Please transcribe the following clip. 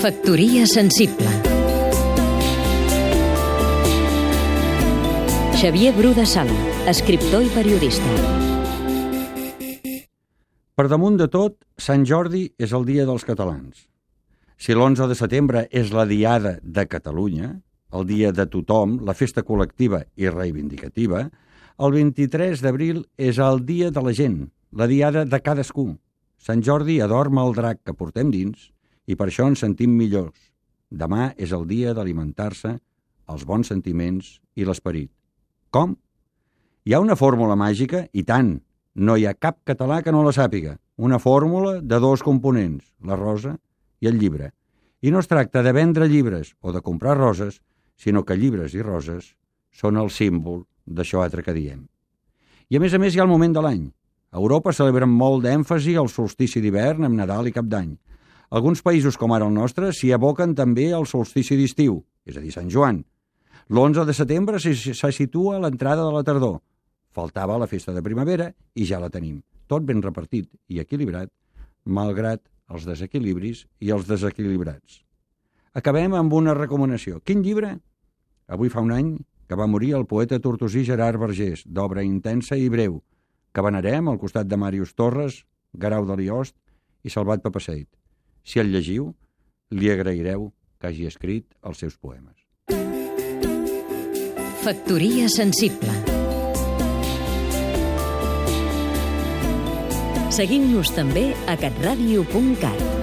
Factoria sensible Xavier Bru de Sala, escriptor i periodista. Per damunt de tot, Sant Jordi és el dia dels catalans. Si l'11 de setembre és la diada de Catalunya, el dia de tothom, la festa col·lectiva i reivindicativa, el 23 d'abril és el dia de la gent, la diada de cadascú. Sant Jordi adorma el drac que portem dins i per això ens sentim millors. Demà és el dia d'alimentar-se els bons sentiments i l'esperit. Com? Hi ha una fórmula màgica? I tant! No hi ha cap català que no la sàpiga. Una fórmula de dos components, la rosa i el llibre. I no es tracta de vendre llibres o de comprar roses, sinó que llibres i roses són el símbol d'això altre que diem. I a més a més hi ha el moment de l'any. A Europa celebren molt d'èmfasi el solstici d'hivern amb Nadal i Cap d'Any. Alguns països, com ara el nostre, s'hi aboquen també al solstici d'estiu, és a dir, Sant Joan. L'11 de setembre se situa a l'entrada de la tardor. Faltava la festa de primavera i ja la tenim. Tot ben repartit i equilibrat, malgrat els desequilibris i els desequilibrats. Acabem amb una recomanació. Quin llibre? Avui fa un any que va morir el poeta tortosí Gerard Vergés, d'obra intensa i breu, que venerem al costat de Màrius Torres, Garau de Liost i Salvat Papaseit. Si el llegiu, li agraireu que hagi escrit els seus poemes. Factoria sensible Seguim-nos també a catradio.cat